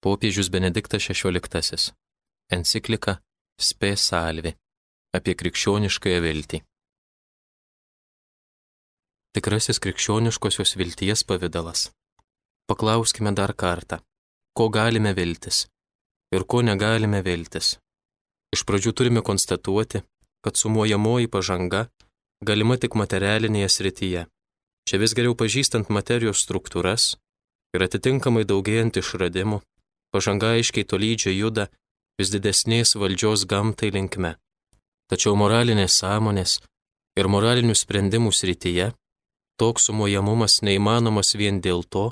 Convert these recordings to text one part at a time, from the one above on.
popiežius Benediktas XVI. Enciklika Spe Salvi apie krikščioniškąją viltį. Tikrasis krikščioniškosios vilties pavydalas. Paklauskime dar kartą, ko galime viltis ir ko negalime viltis. Iš pradžių turime konstatuoti, kad sumuojamoji pažanga galima tik materialinėje srityje. Čia vis geriau pažįstant materijos struktūras ir atitinkamai daugėjant išradimų, pažanga aiškiai tolydžiai juda vis didesnės valdžios gamtai linkme. Tačiau moralinės sąmonės ir moralinių sprendimų srityje toks sumuojamumas neįmanomas vien dėl to,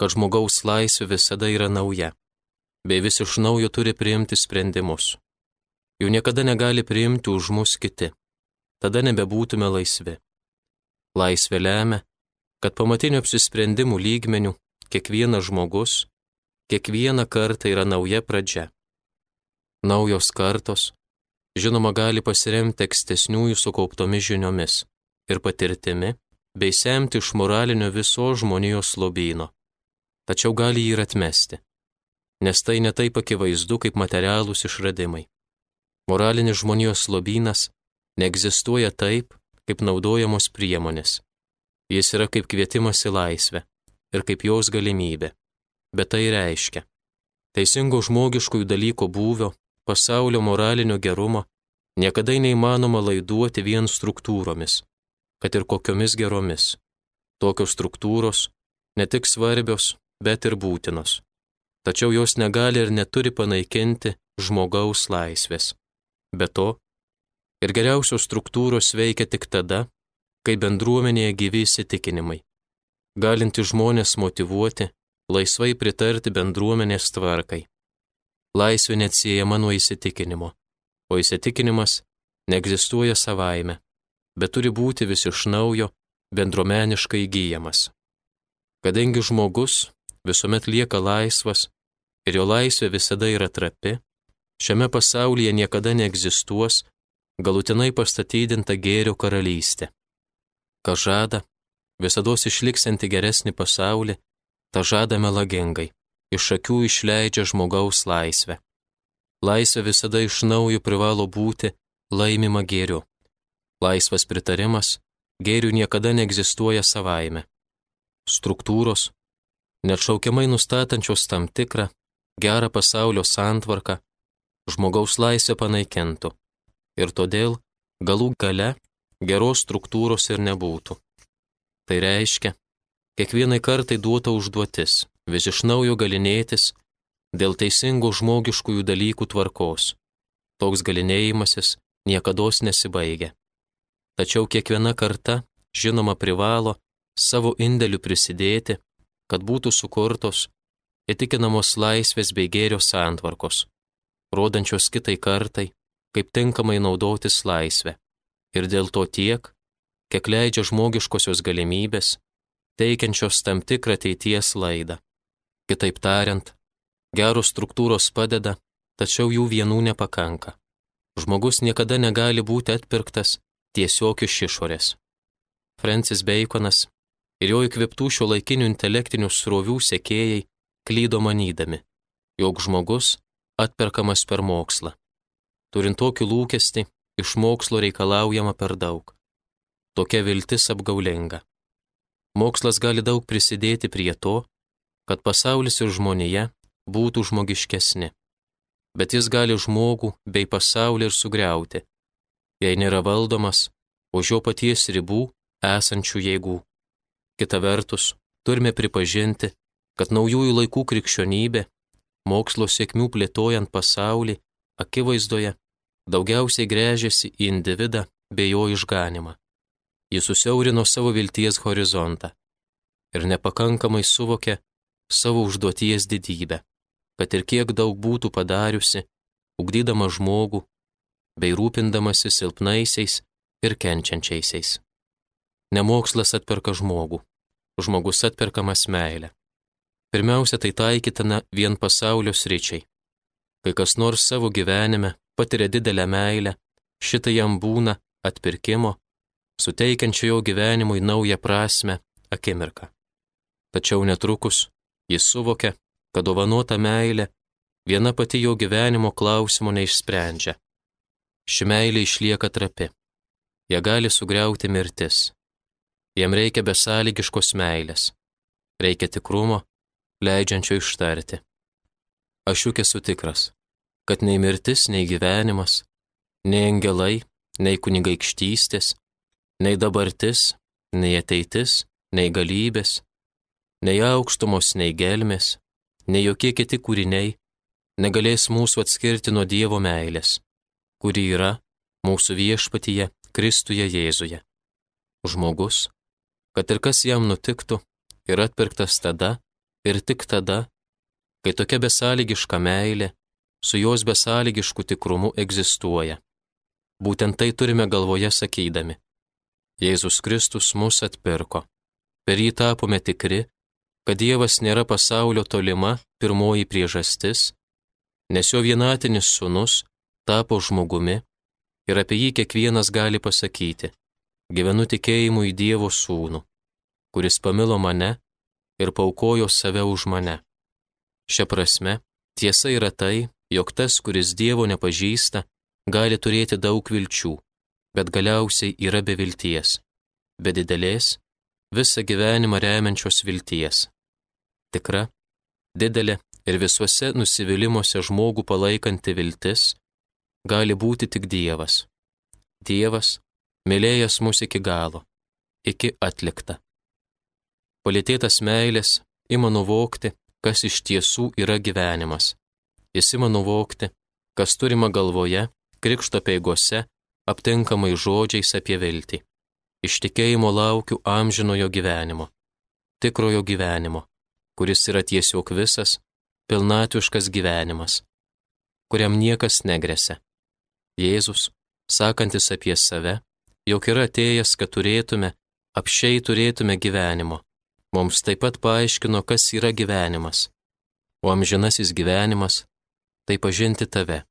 kad žmogaus laisvė visada yra nauja, bei vis iš naujo turi priimti sprendimus. Jų niekada negali priimti už mus kiti, tada nebebūtume laisvi. Laisvė lemia, kad pamatinių apsisprendimų lygmenių kiekvienas žmogus kiekvieną kartą yra nauja pradžia. Naujos kartos, žinoma, gali pasiremti ankstesniųjų sukauptomis žiniomis ir patirtimi, bei semti iš moralinio viso žmonijos lobyno. Tačiau gali jį ir atmesti, nes tai netaip akivaizdu kaip materialūs išradimai. Moralinis žmonijos lobynas neegzistuoja taip, kaip naudojamos priemonės. Jis yra kaip kvietimas į laisvę ir kaip jos galimybė bet tai reiškia teisingo žmogiškųjų dalykų būvio, pasaulio moralinio gerumo niekada neįmanoma laiduoti vien struktūromis, kad ir kokiomis geromis. Tokios struktūros ne tik svarbios, bet ir būtinos. Tačiau jos negali ir neturi panaikinti žmogaus laisvės. Be to, ir geriausios struktūros veikia tik tada, kai bendruomenėje gyvi įsitikinimai, galinti žmonės motivuoti laisvai pritarti bendruomenės tvarkai. Laisvė neatsiejama nuo įsitikinimo, o įsitikinimas neegzistuoja savaime, bet turi būti vis iš naujo bendruomeniškai įgyjamas. Kadangi žmogus visuomet lieka laisvas ir jo laisvė visada yra trapi, šiame pasaulyje niekada neegzistuos galutinai pastatydinta gėrio karalystė. Kas žada, visada išliksinti geresnį pasaulį, ta žada melagingai, iš akių išleidžia žmogaus laisvę. Laisvė visada iš naujo privalo būti laimima gėriu. Laisvas pritarimas gėrių niekada neegzistuoja savaime. Struktūros, neatšaukiamai nustatančios tam tikrą gerą pasaulio santvarką, žmogaus laisvę panaikintų. Ir todėl galų gale geros struktūros ir nebūtų. Tai reiškia, Kiekvienai kartai duota užduotis vis iš naujo galinėtis dėl teisingų žmogiškųjų dalykų tvarkos. Toks galinėjimasis niekada nesibaigia. Tačiau kiekviena karta, žinoma, privalo savo indėliu prisidėti, kad būtų sukurtos įtikinamos laisvės bei gėrio santvarkos, rodančios kitai kartai, kaip tinkamai naudotis laisvę. Ir dėl to tiek, kiek leidžia žmogiškosios galimybės, teikiančios tam tikrą ateities laidą. Kitaip tariant, geros struktūros padeda, tačiau jų vienų nepakanka. Žmogus niekada negali būti atpirktas tiesiog iš išorės. Francis Baconas ir jo įkviptų šio laikinių intelektinių srovių sekėjai klydo manydami, jog žmogus atperkamas per mokslą. Turint tokį lūkestį, iš mokslo reikalaujama per daug. Tokia viltis apgaulinga. Mokslas gali daug prisidėti prie to, kad pasaulis ir žmonija būtų žmogiškesni. Bet jis gali žmogų bei pasaulį ir sugriauti, jei nėra valdomas už jo paties ribų esančių jėgų. Kita vertus, turime pripažinti, kad naujųjų laikų krikščionybė, mokslo sėkmių plėtojant pasaulį, akivaizdoje daugiausiai grėžiasi į individą bei jo išganimą jis susiaurino savo vilties horizontą ir nepakankamai suvokė savo užduoties didybę, kad ir kiek daug būtų padariusi, ugdydama žmogų bei rūpindamasi silpnaisiais ir kenčiančiaisiais. Nemokslas atperka žmogų, žmogus atperkamas meilę. Pirmiausia, tai taikytina vien pasaulio sričiai. Kai kas nors savo gyvenime patiria didelę meilę, šitai jam būna atpirkimo suteikiančio jo gyvenimui naują prasme akimirką. Tačiau netrukus jis suvokia, kad dovanota meilė viena pati jo gyvenimo klausimo neišsprendžia. Ši meilė išlieka trapi. Ją gali sugriauti mirtis. Jam reikia besąlygiškos meilės. Reikia tikrumo, leidžiančio ištarti. Aš juk esu tikras, kad nei mirtis, nei gyvenimas, nei angelai, nei kunigaikštystės, nei dabartis, nei ateitis, nei galybės, nei aukštumos, nei gelmės, nei jokie kiti kūriniai negalės mūsų atskirti nuo Dievo meilės, kuri yra mūsų viešpatyje Kristuje Jėzuje. Žmogus, kad ir kas jam nutiktų, yra atpirktas tada ir tik tada, kai tokia besąlygiška meilė su jos besąlygišku tikrumu egzistuoja. Būtent tai turime galvoje sakydami. Jėzus Kristus mus atpirko. Per jį tapome tikri, kad Dievas nėra pasaulio tolima pirmoji priežastis, nes jo vienatinis sunus tapo žmogumi ir apie jį kiekvienas gali pasakyti, gyvenu tikėjimu į Dievo sūnų, kuris pamilo mane ir paukojo save už mane. Šia prasme, tiesa yra tai, jog tas, kuris Dievo nepažįsta, gali turėti daug vilčių, bet galiausiai yra be vilties, be didelės, visą gyvenimą remiančios vilties. Tikra, didelė ir visuose nusivylimuose žmogų palaikanti viltis gali būti tik Dievas. Dievas, mylėjęs mus iki galo, iki atlikta. Palėtėtas meilės ima nuvokti, kas iš tiesų yra gyvenimas. Jis ima nuvokti, kas turima galvoje, krikšto peigose, aptinkamai žodžiais apie viltį. Iš tikėjimo laukiu amžinojo gyvenimo, tikrojo gyvenimo, kuris yra tiesiog visas pilnatviškas gyvenimas, kuriam niekas negresia. Jėzus, sakantis apie save, jog yra atėjęs, kad turėtume, apšiai turėtume gyvenimo, mums taip pat paaiškino, kas yra gyvenimas. O amžinasis gyvenimas - tai pažinti tave,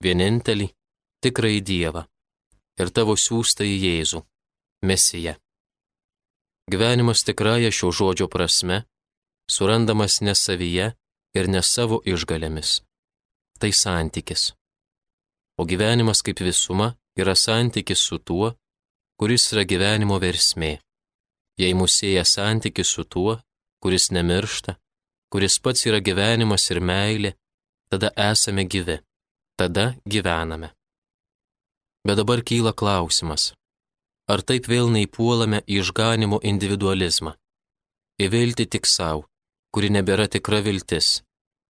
vienintelį, tikrąjį Dievą ir tavo siūstąjį Jėzų, Mesiją. Gyvenimas tikrąją šio žodžio prasme surandamas ne savyje, ir ne savo išgalėmis. Tai santykis. O gyvenimas kaip visuma yra santykis su tuo, kuris yra gyvenimo versmė. Jei musėja santykis su tuo, kuris nemiršta, kuris pats yra gyvenimas ir meilė, tada esame gyvi, tada gyvename. Bet dabar kyla klausimas, ar taip vėl neįpuolame į išganimo individualizmą, įvilti tik savo, kuri nebėra tikra viltis,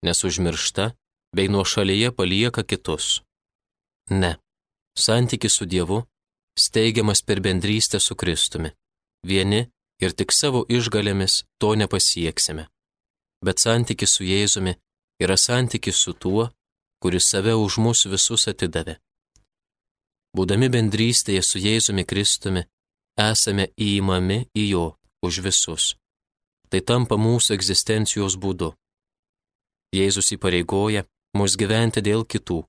nes užmiršta bei nuo šalyje palieka kitus. Ne. Santykis su Dievu steigiamas per bendrystę su Kristumi. Vieni ir tik savo išgalėmis to nepasieksime. Bet santykis su Jėzumi yra santykis su tuo, kuris save už mus visus atidavė. Būdami bendrystėje su Jėzumi Kristumi, esame įimami į jo už visus. Tai tampa mūsų egzistencijos būdu. Jėzus įpareigoja mus gyventi dėl kitų.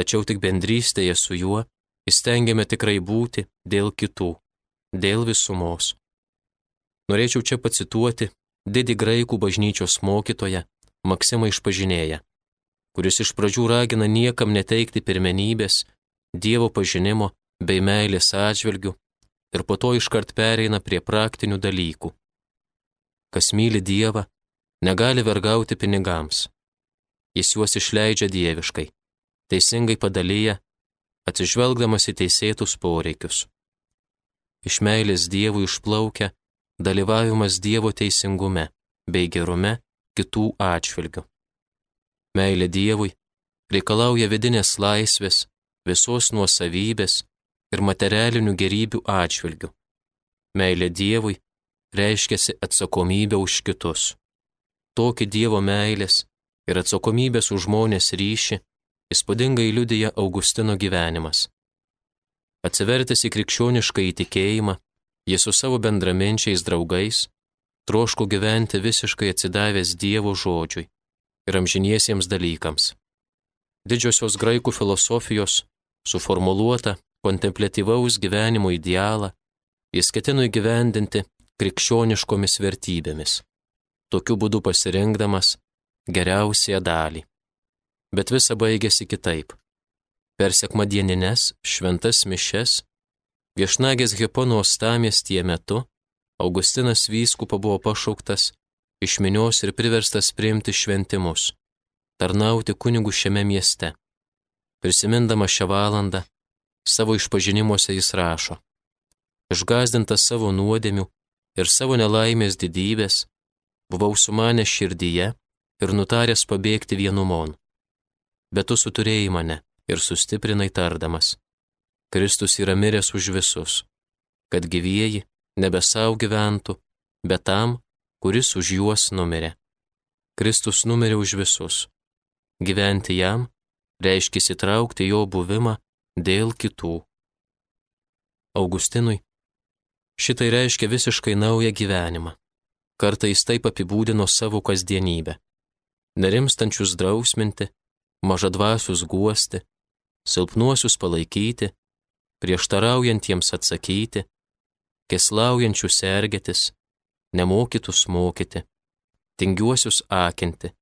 Tačiau tik bendrystėje su juo įstengiame tikrai būti dėl kitų, dėl visumos. Norėčiau čia pacituoti didį graikų bažnyčios mokytoją Maksimą išpažinėją, kuris iš pradžių ragina niekam neteikti pirmenybės Dievo pažinimo bei meilės atžvilgių ir po to iškart pereina prie praktinių dalykų kas myli Dievą, negali vergauti pinigams. Jis juos išleidžia dieviškai, teisingai padalyja, atsižvelgdamas į teisėtus poreikius. Iš meilės Dievui išplaukia dalyvavimas Dievo teisingume bei gerume kitų atžvilgių. Meilė Dievui reikalauja vidinės laisvės, visos nuosavybės ir materialinių gerybių atžvilgių. Meilė Dievui reiškiasi atsakomybė už kitus. Tokį Dievo meilės ir atsakomybės už žmonės ryšį įspūdingai liudija Augustino gyvenimas. Atsivertęs į krikščionišką įtikėjimą, jis su savo bendraminčiais draugais troško gyventi visiškai atsidavęs Dievo žodžiui ir amžiniesiems dalykams. Didžiosios graikų filosofijos suformuluota kontemplatyvaus gyvenimo idealą jis ketino įgyvendinti krikščioniškomis vertybėmis. tokiu būdu pasirinkdamas geriausią dalį. Bet visa baigėsi kitaip. Per sekmadienines šventas mišes viešnagės Hipono stamiestyje metu Augustinas vyskupo buvo pašauktas iš minios ir priverstas priimti šventimus, tarnauti kunigų šiame mieste. Prisimindama šią valandą, savo išpažinimuose jis rašo. Išgazdintas savo nuodėmių ir savo nelaimės didybės, buvau sumanęs širdyje ir nutaręs pabėgti vienumon. Bet tu suturėjai mane ir sustiprinai tardamas. Kristus yra miręs už visus, kad gyvieji nebe savo gyventų, bet tam, kuris už juos numirė. Kristus numirė už visus. Gyventi jam reiškia įsitraukti jo buvimą dėl kitų. Augustinui šitai reiškia visiškai naują gyvenimą. Kartais taip apibūdino savo kasdienybę. Nerimstančius drausminti, mažadvasius guosti, silpnuosius palaikyti, prieštaraujantiems atsakyti, keslaujančius sergėtis, nemokytus mokyti, tingiuosius akinti,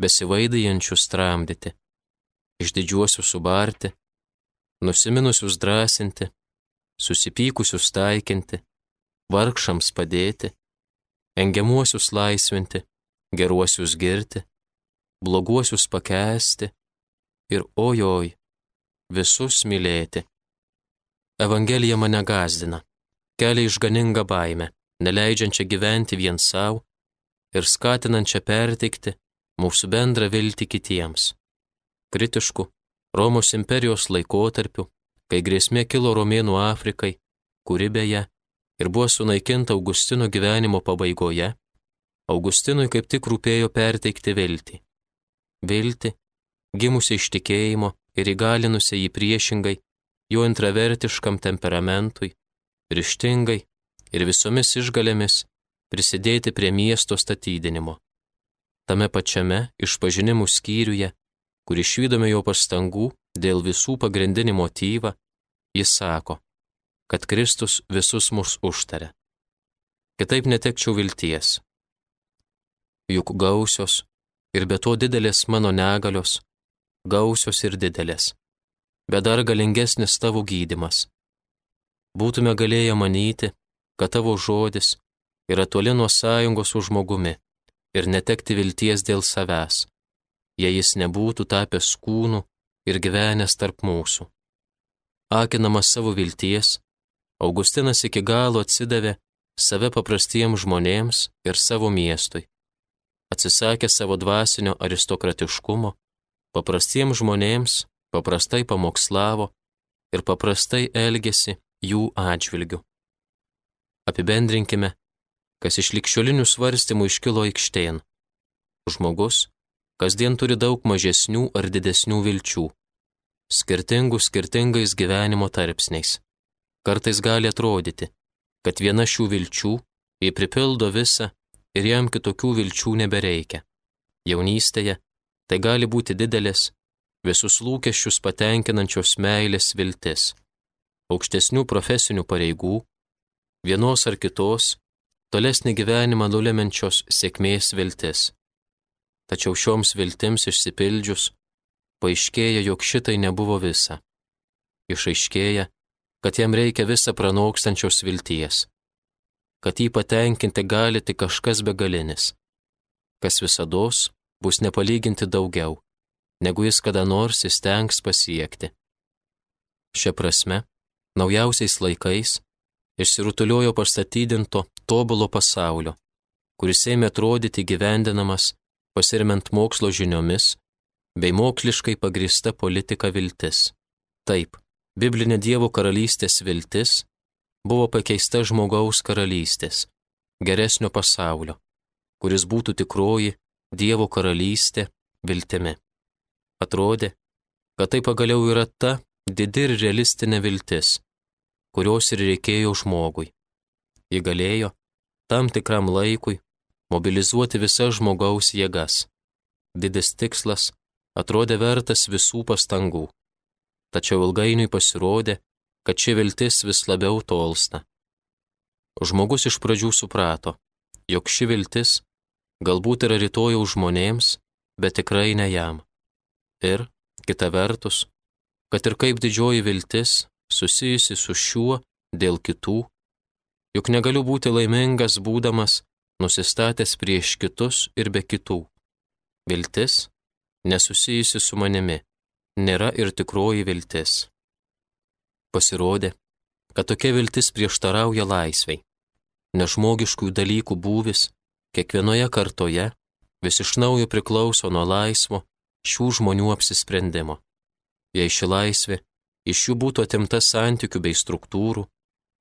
besivaidajančius tramdyti, išdidžiuosius subarti, nusiminusius drąsinti, susipykusius taikinti, vargšams padėti, engiamuosius laisvinti, geruosius girti, bloguosius pakesti ir ojoj, visus mylėti. Evangelija mane gazdina kelia išganingą baimę, neleidžiančią gyventi vien savo ir skatinančią perteikti mūsų bendrą viltį kitiems. Kritišku Romos imperijos laikotarpiu, kai grėsmė kilo Romėnų Afrikai, kuri beje ir buvo sunaikinta Augustino gyvenimo pabaigoje, Augustinui kaip tik rūpėjo perteikti viltį. Viltį, gimusi iš tikėjimo ir įgalinusi jį priešingai jo intravertiškam temperamentui, ryštingai ir visomis išgalėmis prisidėti prie miesto statydinimo. Tame pačiame išpažinimų skyriuje, kur išvykome jo pastangų dėl visų pagrindinį motyvą, jis sako, kad Kristus visus mus užtarė. Kitaip netekčiau vilties. Juk gausios ir be to didelės mano negalios, gausios ir didelės, bet dar galingesnis tavo gydimas būtume galėję manyti, kad tavo žodis yra toli nuo sąjungos su žmogumi ir netekti vilties dėl savęs, jei jis nebūtų tapęs kūnų ir gyvenęs tarp mūsų. Akinamas savo vilties, Augustinas iki galo atsidavė save paprastiems žmonėms ir savo miestui. Atsisakė savo dvasinio aristokratiškumo, paprastiems žmonėms paprastai pamokslavo ir paprastai elgėsi jų atžvilgių. Apibendrinkime, kas iš likščiolinių svarstymų iškilo aikštėn. Žmogus kasdien turi daug mažesnių ar didesnių vilčių, skirtingų skirtingais gyvenimo tarpsniais. Kartais gali atrodyti, kad viena šių vilčių jį pripildo visą ir jam kitokių vilčių nebereikia. Jaunystėje tai gali būti didelės, visus lūkesčius patenkinančios meilės viltis aukštesnių profesinių pareigų, vienos ar kitos, tolesnį gyvenimą nulemenčios sėkmės viltis. Tačiau šioms viltims išsipildžius, paaiškėja, jog šitai nebuvo visa. Išaiškėja, kad jam reikia visą pranokstančios vilties, kad jį patenkinti gali tik kažkas begalinis, kas visada bus nepalyginti daugiau, negu jis kada nors įstengs pasiekti. Šia prasme, naujausiais laikais išsirutuliojo pastatydinto tobulo pasaulio, kuris ėmė atrodyti gyvendinamas pasiriment mokslo žiniomis bei moksliškai pagrista politika viltis. Taip, biblinė Dievo karalystės viltis buvo pakeista žmogaus karalystės, geresnio pasaulio, kuris būtų tikroji Dievo karalystė viltimi. Atrodė, kad tai pagaliau yra ta didi ir realistinė viltis, kurios ir reikėjo žmogui. Ji galėjo tam tikram laikui mobilizuoti visas žmogaus jėgas. Didis tikslas atrodė vertas visų pastangų. Tačiau ilgainiui pasirodė, kad ši viltis vis labiau tolsta. Žmogus iš pradžių suprato, jog ši viltis galbūt yra rytojaus žmonėms, bet tikrai ne jam. Ir, kita vertus, kad ir kaip didžioji viltis susijusi su šiuo dėl kitų, juk negaliu būti laimingas būdamas nusistatęs prieš kitus ir be kitų. Viltis, nesusijusi su manimi, nėra ir tikroji viltis. Pasirodė, kad tokia viltis prieštarauja laisvei. Nežmogiškų dalykų būvis kiekvienoje kartoje vis iš naujo priklauso nuo laisvo šių žmonių apsisprendimo. Jei ši laisvė iš jų būtų atimta santykių bei struktūrų,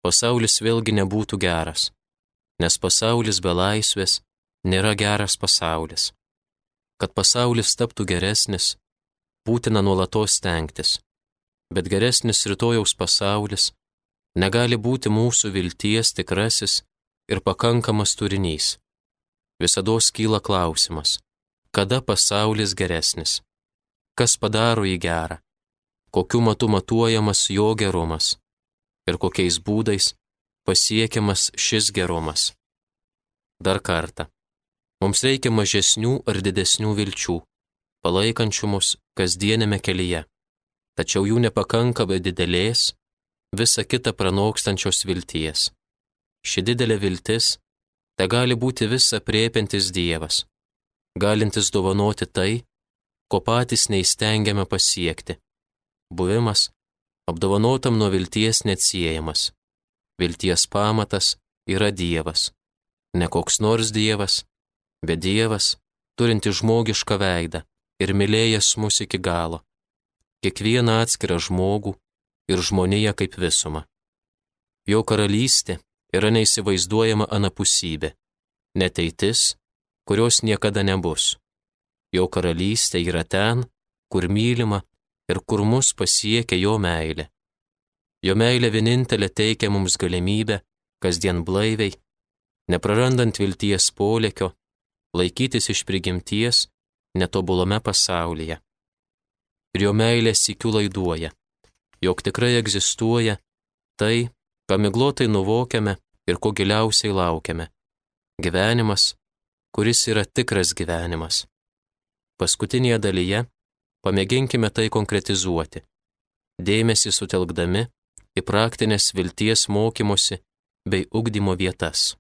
pasaulis vėlgi nebūtų geras, nes pasaulis be laisvės nėra geras pasaulis. Kad pasaulis taptų geresnis, būtina nuolatos stengtis, bet geresnis rytojaus pasaulis negali būti mūsų vilties tikrasis ir pakankamas turinys. Visada kyla klausimas, kada pasaulis geresnis, kas padaro jį gerą, kokiu matu matuojamas jo gerumas ir kokiais būdais pasiekiamas šis gerumas. Dar kartą, mums reikia mažesnių ar didesnių vilčių, palaikančių mus kasdienėme kelyje, tačiau jų nepakanka be didelės, visa kita pranokstančios vilties. Ši didelė viltis te gali būti visa priepintis Dievas, galintis dovanoti tai, ko patys neįstengiame pasiekti. Buvimas apdovanotam nuo vilties neatsiejamas. Vilties pamatas yra Dievas. Ne koks nors Dievas, bet Dievas, turinti žmogišką veidą ir mylėjęs mus iki galo. Kiekvieną atskirą žmogų ir žmoniją kaip visumą. Jo karalystė yra neįsivaizduojama anapusybė, neteitis, kurios niekada nebus. Jo karalystė yra ten, kur mylima ir kur mus pasiekia jo meilė. Jo meilė vienintelė teikia mums galimybę, kasdien blaiviai, neprarandant vilties polėkio, laikytis iš prigimties netobulome pasaulyje. Ir jo meilė sikiu laiduoja jog tikrai egzistuoja tai, ką miglotai nuvokiame ir ko giliausiai laukiame - gyvenimas, kuris yra tikras gyvenimas. Paskutinėje dalyje pamėginkime tai konkretizuoti, dėmesį sutelkdami į praktinės vilties mokymosi bei ugdymo vietas.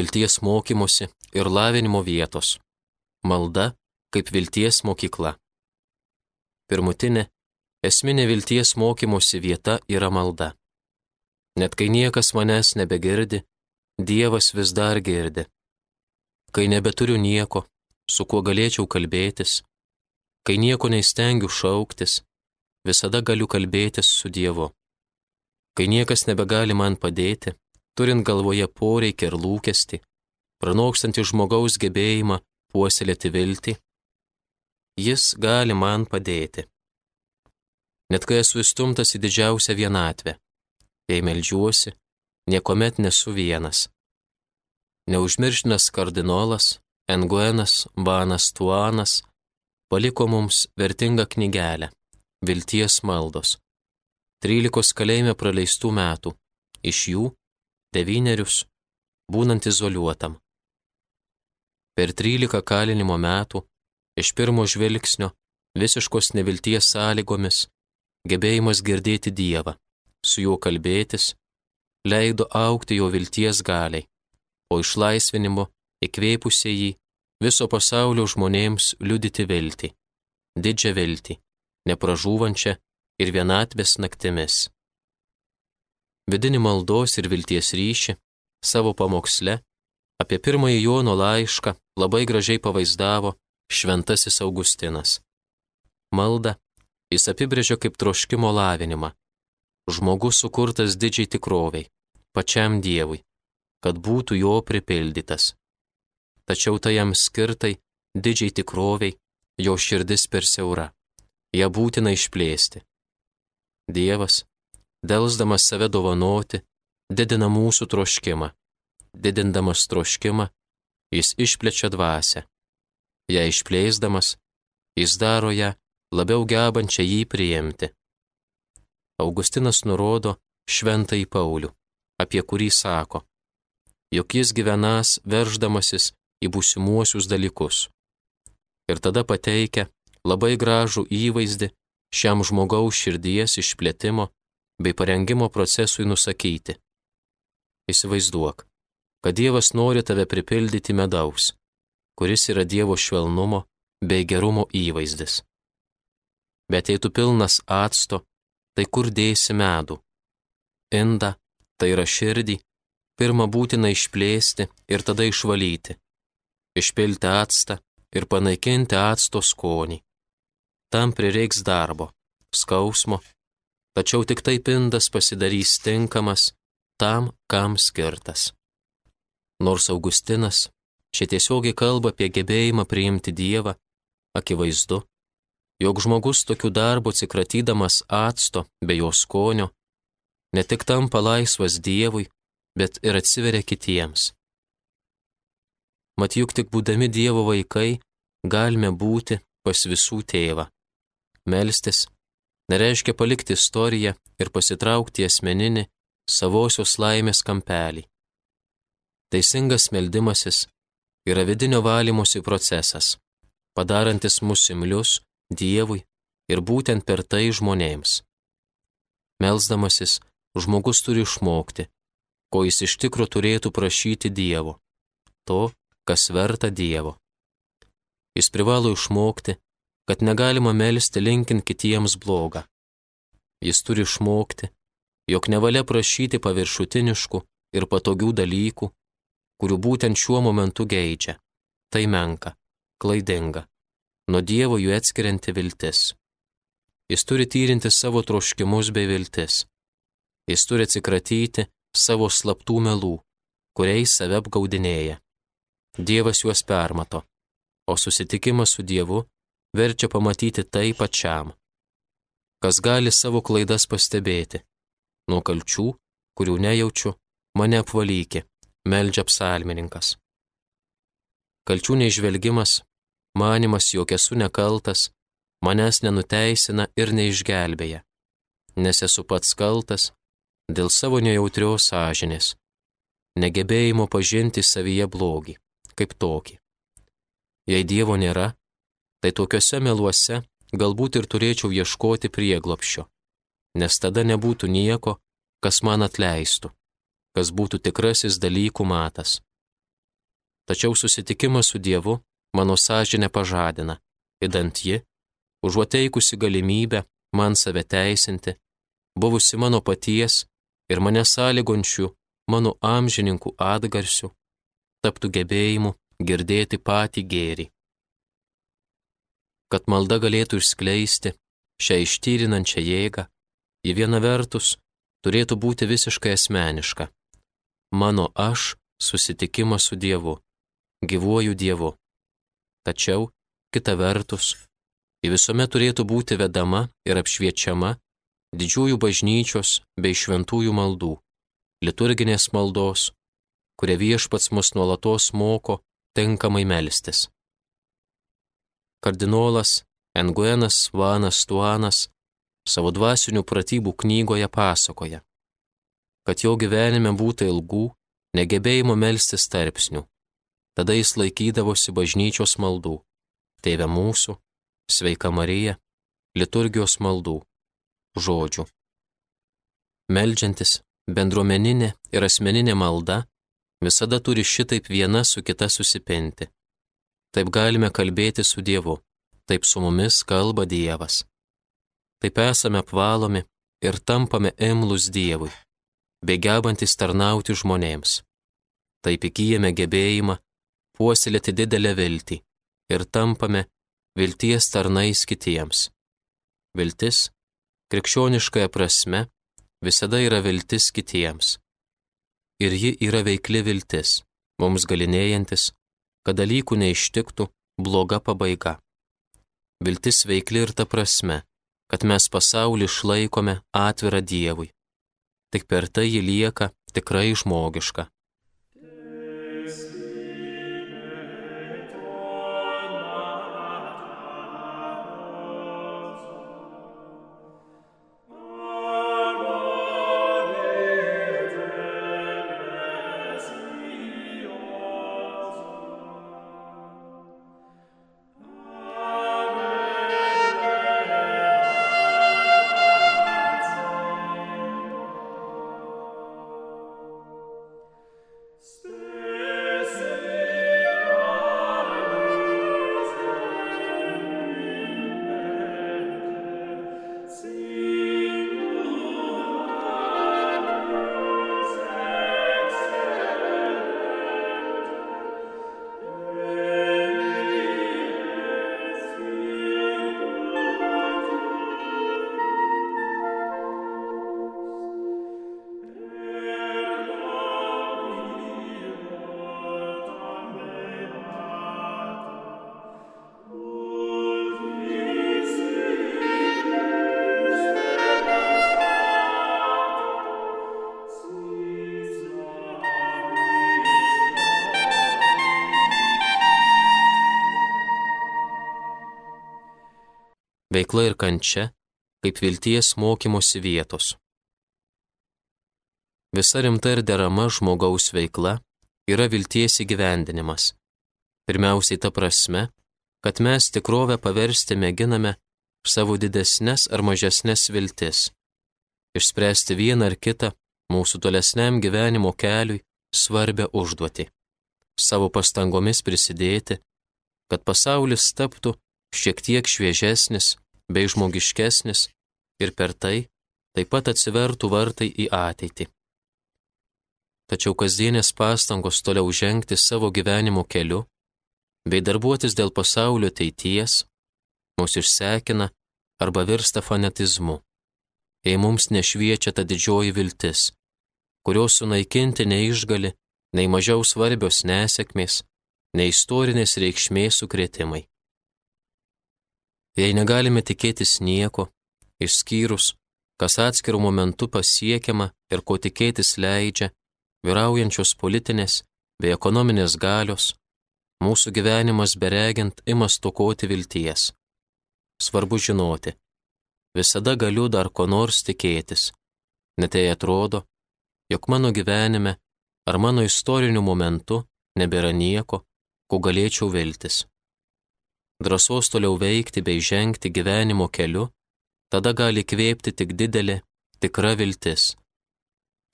Vilties mokymosi ir lavinimo vietos. Malda kaip vilties mokykla. Pirmutinė, esminė vilties mokymosi vieta yra malda. Net kai niekas manęs nebegirdi, Dievas vis dar girdi. Kai nebeturiu nieko, su kuo galėčiau kalbėtis, kai nieko neįstengiu šauktis, visada galiu kalbėtis su Dievu. Kai niekas nebegali man padėti, turint galvoje poreikį ir lūkestį, pranokstantį žmogaus gebėjimą puoselėti viltį, jis gali man padėti. Net kai esu įstumtas į didžiausią vienatvę, jei melžiuosi, niekuomet nesu vienas. Neužmirštinas kardinolas Enguenas Banas Tuanas paliko mums vertingą knygelę - Vilties maldos. 13 kalėjime praleistų metų, iš jų devynerius būnant izoliuotam. Per 13 kalinimo metų, iš pirmo žvilgsnio, visiškos nevilties sąlygomis, gebėjimas girdėti Dievą, su juo kalbėtis, leido aukti jo vilties galiai, o išlaisvinimo įkvėpusiai jį viso pasaulio žmonėms liudyti viltį, didžią viltį, nepražūvančią ir vienatvės naktimis. Vidinį maldos ir vilties ryšį savo pamoksle apie pirmąjį Jono laišką labai gražiai pavaizdavo šventasis Augustinas. Malda jis apibrėžia kaip troškimo lavinimą. Žmogus sukurtas didžiai tikroviai, pačiam Dievui, kad būtų jo pripildytas. Tačiau tai jam skirtai didžiai tikroviai, jo širdis per siaura. Ja būtina išplėsti. Dievas, delsdamas save dovanoti, didina mūsų troškimą. Didindamas troškimą, jis išplečia dvasę. Ja išplėsdamas, jis daro ją labiau gebančią jį priimti. Augustinas nurodo šventąjį Paulių, apie kurį sako, jog jis gyvenas verždamasis į būsimuosius dalykus. Ir tada pateikia labai gražų įvaizdį šiam žmogaus širdies išplėtimo bei parengimo procesui nusakyti. Įsivaizduok, kad Dievas nori tave pripildyti medaus, kuris yra Dievo švelnumo bei gerumo įvaizdis. Bet jei tu pilnas acto, tai kur dėsi medų? Inda, tai yra širdį, pirmą būtina išplėsti ir tada išvalyti, išpilti actą ir panaikinti acto skonį. Tam prireiks darbo, skausmo, tačiau tik taip indas pasidarys tinkamas tam, kam skirtas. Nors Augustinas čia tiesiogiai kalba apie gebėjimą priimti Dievą, akivaizdu, jog žmogus tokiu darbu atsikratydamas acto bei jo skonio, ne tik tampa laisvas Dievui, bet ir atsiveria kitiems. Mat juk tik būdami Dievo vaikai galime būti pas visų tėvą. Melstis nereiškia palikti istoriją ir pasitraukti asmeninį savosios laimės kampelį. Teisingas meldimasis yra vidinio valymosi procesas, padarantis mus imlius Dievui ir būtent per tai žmonėms. Melsdamasis, žmogus turi išmokti, ko jis iš tikro turėtų prašyti Dievo, to, kas verta Dievo. Jis privalo išmokti, kad negalima melsti linkint kitiems blogą. Jis turi išmokti, jog nevalia prašyti paviršutiniškų ir patogių dalykų, kurių būtent šiuo momentu geidžia. Tai menka, klaidinga nuo Dievo jų atskirianti viltis. Jis turi tyrinti savo troškimus bei viltis. Jis turi atsikratyti savo slaptų melų, kuriais save apgaudinėja. Dievas juos permato, o susitikimas su Dievu verčia pamatyti tai pačiam. Kas gali savo klaidas pastebėti? Nuo kalčių, kurių nejaučiu, mane apvalykė, meldžia psalmininkas. Kalčių neižvelgimas manimas, jog esu nekaltas, manęs nenuteisina ir neišgelbėja, nes esu pats kaltas dėl savo nejautrios sąžinės, negebėjimo pažinti savyje blogį, kaip tokį. Jei Dievo nėra, tai tokiuose meluose galbūt ir turėčiau ieškoti prieglopščio, nes tada nebūtų nieko, kas man atleistų, kas būtų tikrasis dalykų matas. Tačiau susitikimas su Dievu mano sąžinę pažadina, įdant ji, užuoteikusi galimybę man save teisinti, buvusi mano paties ir mane sąlygončių mano amžininkų atgarsių, taptų gebėjimu girdėti patį gėrį. Kad malda galėtų išskleisti šią ištyrinančią jėgą, į vieną vertus turėtų būti visiškai asmeniška. Mano aš susitikimas su Dievu, gyvuoju Dievu. Tačiau, kita vertus, ji visuomet turėtų būti vedama ir apšviečiama didžiųjų bažnyčios bei šventųjų maldų, liturginės maldos, kurie viešpats mus nuolatos moko tinkamai melstis. Kardinolas Enguenas Vanas Tuanas savo dvasinių pratybų knygoje pasakoja, kad jo gyvenime būtų ilgų, negebėjimo melstis tarpsnių. Tada jis laikydavosi bažnyčios maldų - Tėve mūsų, Sveika Marija, liturgijos maldų, žodžių. Meldžiantis, bendruomeninė ir asmeninė malda visada turi šitaip viena su kita susipinti. Taip galime kalbėti su Dievu, taip su mumis kalba Dievas. Taip esame apvalomi ir tampame imlus Dievui, begebantis tarnauti žmonėms. Taip įgyjame gebėjimą puoselėti didelę viltį ir tampame vilties tarnais kitiems. Viltis, krikščioniškąją prasme, visada yra viltis kitiems. Ir ji yra veikli viltis, mums galinėjantis, kad dalykų neištiktų bloga pabaiga. Viltis veikli ir ta prasme, kad mes pasaulį išlaikome atvirą Dievui. Tik per tai ji lieka tikrai žmogiška. Veikla ir kančia kaip vilties mokymosi vietos. Visa rimta ir derama žmogaus veikla yra vilties įgyvendinimas. Pirmiausiai ta prasme, kad mes tikrovę paversti mėginame savo didesnės ar mažesnės viltis, išspręsti vieną ar kitą mūsų tolesniam gyvenimo keliui svarbę užduotį, savo pastangomis prisidėti, kad pasaulis taptų šiek tiek šviežesnis bei žmogiškesnis ir per tai taip pat atsivertų vartai į ateitį. Tačiau kasdienės pastangos toliau žengti savo gyvenimo keliu bei darbuotis dėl pasaulio ateities mus išsekina arba virsta fanatizmu, jei mums nešviečia ta didžioji viltis, kurios sunaikinti neišgali nei mažiau svarbios nesėkmės, nei istorinės reikšmės sukretimai jei negalime tikėtis nieko, išskyrus, kas atskirų momentų pasiekiama ir ko tikėtis leidžia, vyraujančios politinės bei ekonominės galios, mūsų gyvenimas beregint ima stokoti vilties. Svarbu žinoti, visada galiu dar ko nors tikėtis, net jei atrodo, jog mano gyvenime ar mano istoriniu momentu nebėra nieko, ko galėčiau viltis drąsos toliau veikti bei žengti gyvenimo keliu, tada gali kvėpti tik didelė, tikra viltis,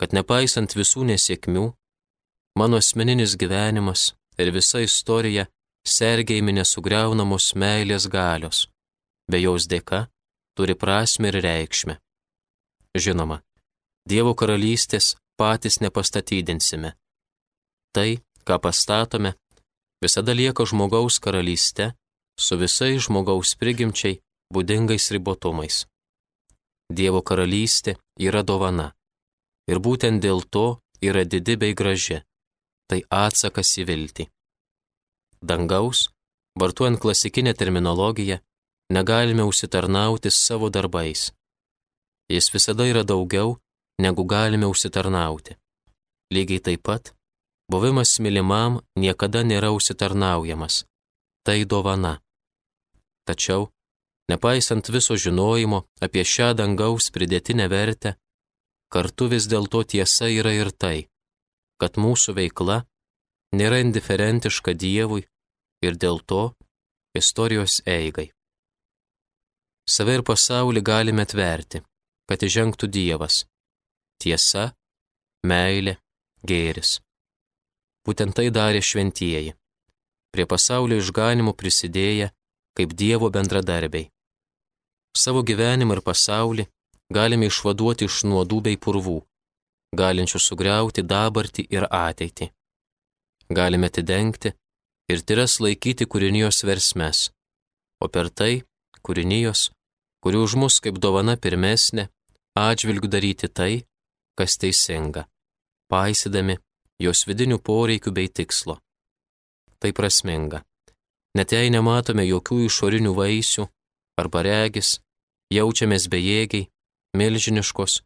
kad nepaisant visų nesėkmių, mano asmeninis gyvenimas ir visa istorija sergėjimi nesugriaunamos meilės galios, be jos dėka turi prasme ir reikšmę. Žinoma, Dievo karalystės patys nepastatydinsime. Tai, ką pastatome, visada lieka žmogaus karalyste su visais žmogaus prigimčiai būdingais ribotumais. Dievo karalystė yra dovana. Ir būtent dėl to yra didi bei graži. Tai atsakas į viltį. Dangaus, vartuojant klasikinę terminologiją, negalime užsitarnauti savo darbais. Jis visada yra daugiau, negu galime užsitarnauti. Lygiai taip pat, buvimas mylimam niekada nėra užsitarnaujamas. Tai dovana. Tačiau, nepaisant viso žinojimo apie šią dangaus pridėtinę vertę, kartu vis dėlto tiesa yra ir tai, kad mūsų veikla nėra indiferentiška Dievui ir dėl to istorijos eigai. Save ir pasaulį galime tverti, kad įžengtų Dievas. Tiesa, meilė, gėris. Būtent tai darė šventieji. Prie pasaulio išganimų prisidėję kaip Dievo bendradarbiai. Savo gyvenimą ir pasaulį galime išvaduoti iš nuodų bei purvų, galinčių sugriauti dabartį ir ateitį. Galime atidengti ir tyras laikyti kūrinijos versmes, o per tai kūrinijos, kuri už mus kaip dovana pirmesnė, atžvilgiu daryti tai, kas teisinga, paisydami jos vidinių poreikių bei tikslo. Tai prasminga. Net jei nematome jokių išorinių vaisių arba regis, jaučiamės bejėgiai, milžiniškos,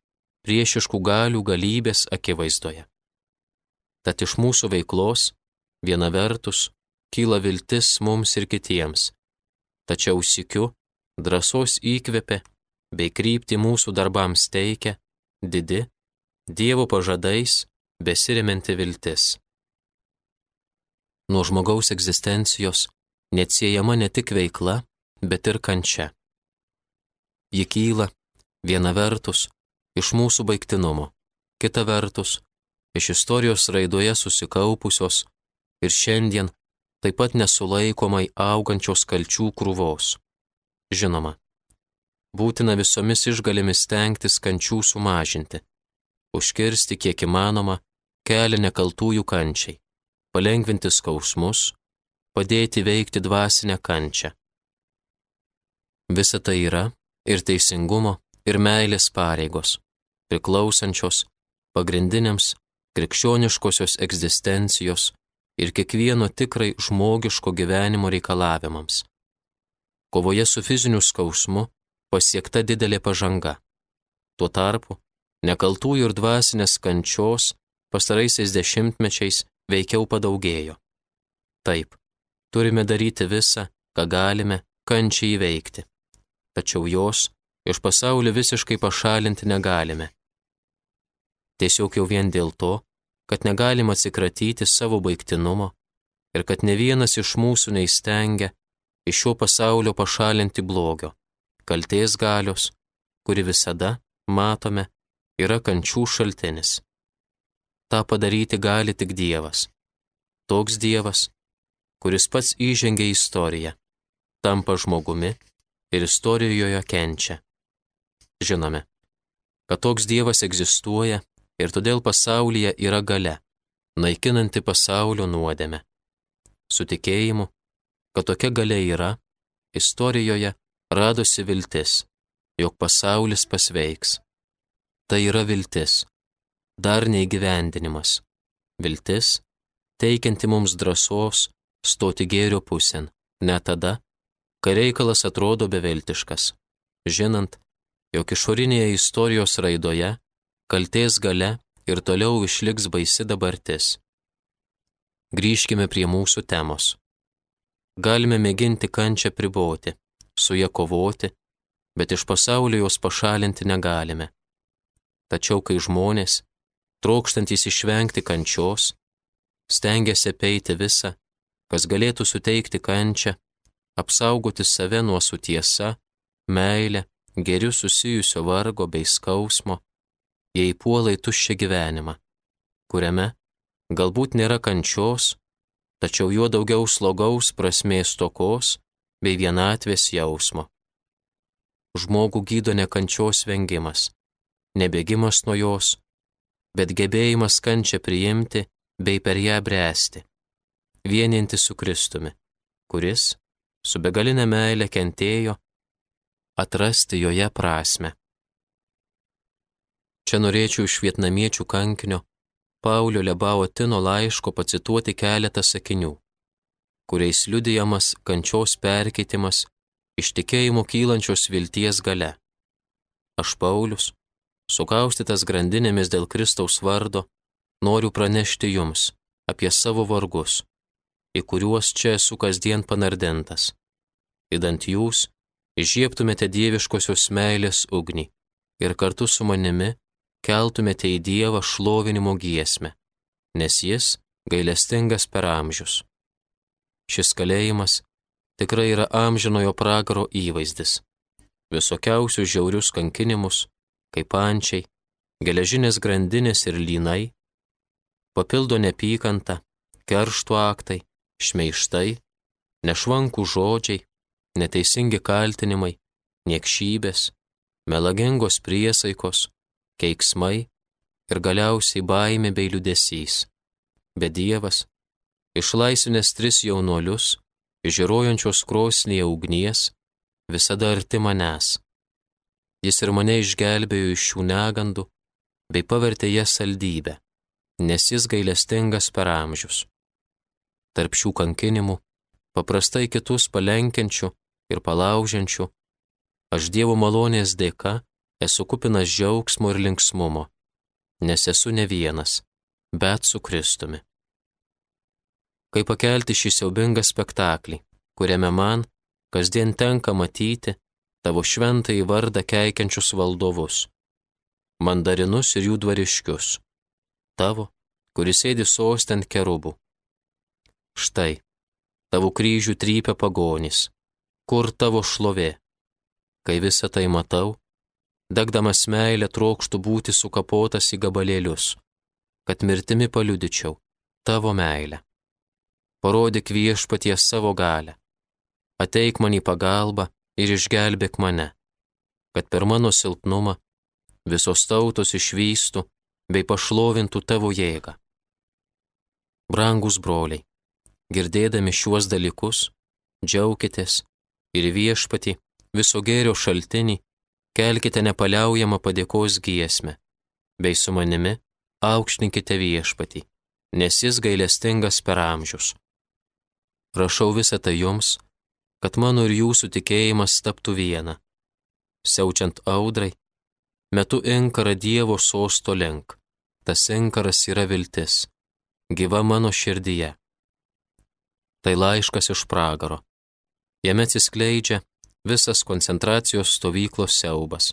priešiškų galių galybės akivaizdoje. Tad iš mūsų veiklos, viena vertus, kyla viltis mums ir kitiems, tačiau sikiu, drąsos įkvepia bei krypti mūsų darbams teikia didi, Dievo pažadais besiriminti viltis. Nuo žmogaus egzistencijos neatsiejama ne tik veikla, bet ir kančia. Ji kyla viena vertus iš mūsų baigtinumo, kita vertus iš istorijos raidoje susikaupusios ir šiandien taip pat nesulaikomai augančios kalčių krūvos. Žinoma, būtina visomis išgalimis stengtis kančių sumažinti, užkirsti kiek įmanoma kelią nekaltųjų kančiai, palengvinti skausmus, padėti veikti dvasinę kančią. Visa tai yra ir teisingumo, ir meilės pareigos, priklausančios pagrindiniams krikščioniškosios egzistencijos ir kiekvieno tikrai žmogiško gyvenimo reikalavimams. Kovoje su fiziniu skausmu pasiekta didelė pažanga. Tuo tarpu nekaltųjų ir dvasinės kančios pastaraisiais dešimtmečiais veikiau padaugėjo. Taip, turime daryti visą, ką galime, kančiai įveikti. Tačiau jos iš pasaulio visiškai pašalinti negalime. Tiesiog jau vien dėl to, kad negalim atsikratyti savo baigtinumo ir kad ne vienas iš mūsų neįstengia iš šio pasaulio pašalinti blogio, kalties galios, kuri visada, matome, yra kančių šaltinis tą padaryti gali tik Dievas. Toks Dievas, kuris pats įžengia į istoriją, tampa žmogumi ir istorijoje kenčia. Žinome, kad toks Dievas egzistuoja ir todėl pasaulyje yra gale, naikinanti pasaulio nuodėmę. Su tikėjimu, kad tokia gale yra, istorijoje radosi viltis, jog pasaulis pasveiks. Tai yra viltis, dar neįgyvendinimas. Viltis, teikianti mums drąsos stoti gėrio pusėn, net tada, kai reikalas atrodo beviltiškas, žinant, jog išorinėje istorijos raidoje kalties gale ir toliau išliks baisi dabartis. Grįžkime prie mūsų temos. Galime mėginti kančią priboti, su ją kovoti, bet iš pasaulio jos pašalinti negalime. Tačiau kai žmonės, trokštantys išvengti kančios, stengiasi apeiti visą, kas galėtų suteikti kančią, apsaugoti save nuo su tiesa, meilė, geriu susijusio vargo bei skausmo, jei puolai tuščia gyvenimą, kuriame galbūt nėra kančios, tačiau juo daugiau slogaus prasmės tokos bei vienatvės jausmo. Žmogų gydo ne kančios vengimas, nebėgimas nuo jos, bet gebėjimas kančią priimti bei per ją bręsti, vieninti su Kristumi, kuris su begalinė meilė kentėjo, atrasti joje prasme. Čia norėčiau iš vietnamiečių kankinio Paulio Lebao Tino laiško pacituoti keletą sakinių, kuriais liudijamas kančios perkeitimas iš tikėjimo kylančios vilties gale. Aš Paulius, sukaustytas grandinėmis dėl Kristaus vardo, noriu pranešti jums apie savo vargus, į kuriuos čia esu kasdien panardintas. Įdant jūs, žieptumėte dieviškosios meilės ugnį ir kartu su manimi keltumėte į Dievą šlovinimo giesmę, nes Jis gailestingas per amžius. Šis kalėjimas tikrai yra amžinojo pragaro įvaizdis. Visokiausius žiaurius kankinimus, kaip ančiai, geležinės grandinės ir lynai, papildo nepykanta, keršto aktai, šmeištai, nešvankų žodžiai, neteisingi kaltinimai, niekšybės, melagingos priesaikos, keiksmai ir galiausiai baimė bei liudesys. Bet Dievas, išlaisvinęs tris jaunuolius, žiūrojančios krosnėje ugnies, visada arti manęs. Jis ir mane išgelbėjo iš šių negandų, bei pavertė jas saldybę, nes jis gailestingas per amžius. Tarp šių kankinimų, paprastai kitus palenkiančių ir palaužiančių, aš Dievo malonės dėka esu kupinas džiaugsmo ir linksmumo, nes esu ne vienas, bet su Kristumi. Kaip pakelti šį siaubingą spektaklį, kuriame man kasdien tenka matyti tavo šventąjį vardą keikiančius valdovus, mandarinus ir jų dvariškius, tavo, kuris sėdi sostent kerubų. Štai, tavo kryžių trypia pagonys, kur tavo šlovė. Kai visą tai matau, degdamas meilę trokštų būti sukapotas į gabalėlius, kad mirtimi paliudyčiau tavo meilę. Parodyk viešpaties savo galę. Ateik man į pagalbą ir išgelbėk mane, kad per mano silpnumą visos tautos išvystų bei pašlovintų tavo jėgą. Brangus broliai, girdėdami šiuos dalykus, džiaukitės ir viešpati viso gėrio šaltinį kelkite nepaliaujamą padėkos giesmę, bei su manimi aukštinkite viešpatį, nes jis gailestingas per amžius. Rašau visą tai jums, kad mano ir jūsų tikėjimas taptų viena. Siaučiant audrai, metu inkarą Dievo sosto link. Tas inkaras yra viltis, gyva mano širdyje. Tai laiškas iš pragaro. Jame atsiskleidžia visas koncentracijos stovyklos siaubas.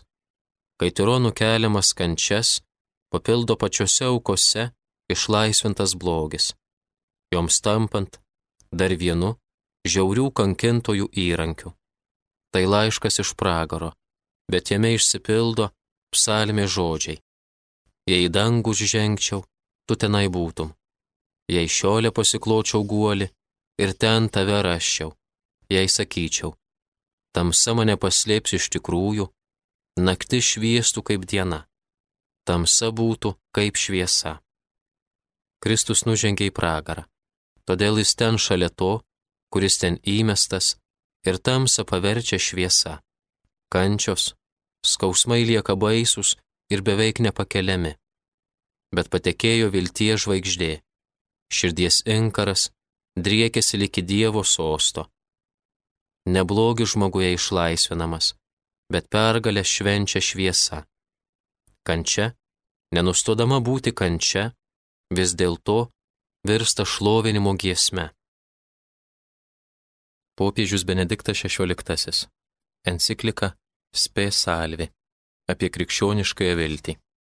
Kai tironų keliamas kančias, papildo pačiose aukose išlaisvintas blogis. Joms tampant dar vienu žiaurių kankintojų įrankiu. Tai laiškas iš pragaro, bet jame išsipildo psalmė žodžiai. Jei į dangų žengčiau, tu tenai būtum. Jei šiolė pasikločiau guoli ir ten tave raščiau. Jei sakyčiau, tamsa mane paslėps iš tikrųjų, nakti šviestų kaip diena, tamsa būtų kaip šviesa. Kristus nužengė į pragarą, todėl jis ten šalia to, kuris ten įmestas ir tamsa paverčia šviesa. Kančios, skausmai lieka baisus ir beveik nepakeliami. Bet patekėjo viltie žvaigždė, širdies inkaras driekėsi liki Dievo sosto neblogis žmoguje išlaisvinamas, bet pergalę švenčia šviesa. Kančia, nenustodama būti kančia, vis dėlto virsta šlovinimo giesme. Popiežius Benediktas XVI. Enciklika Spė Salvi apie krikščioniškąją viltį.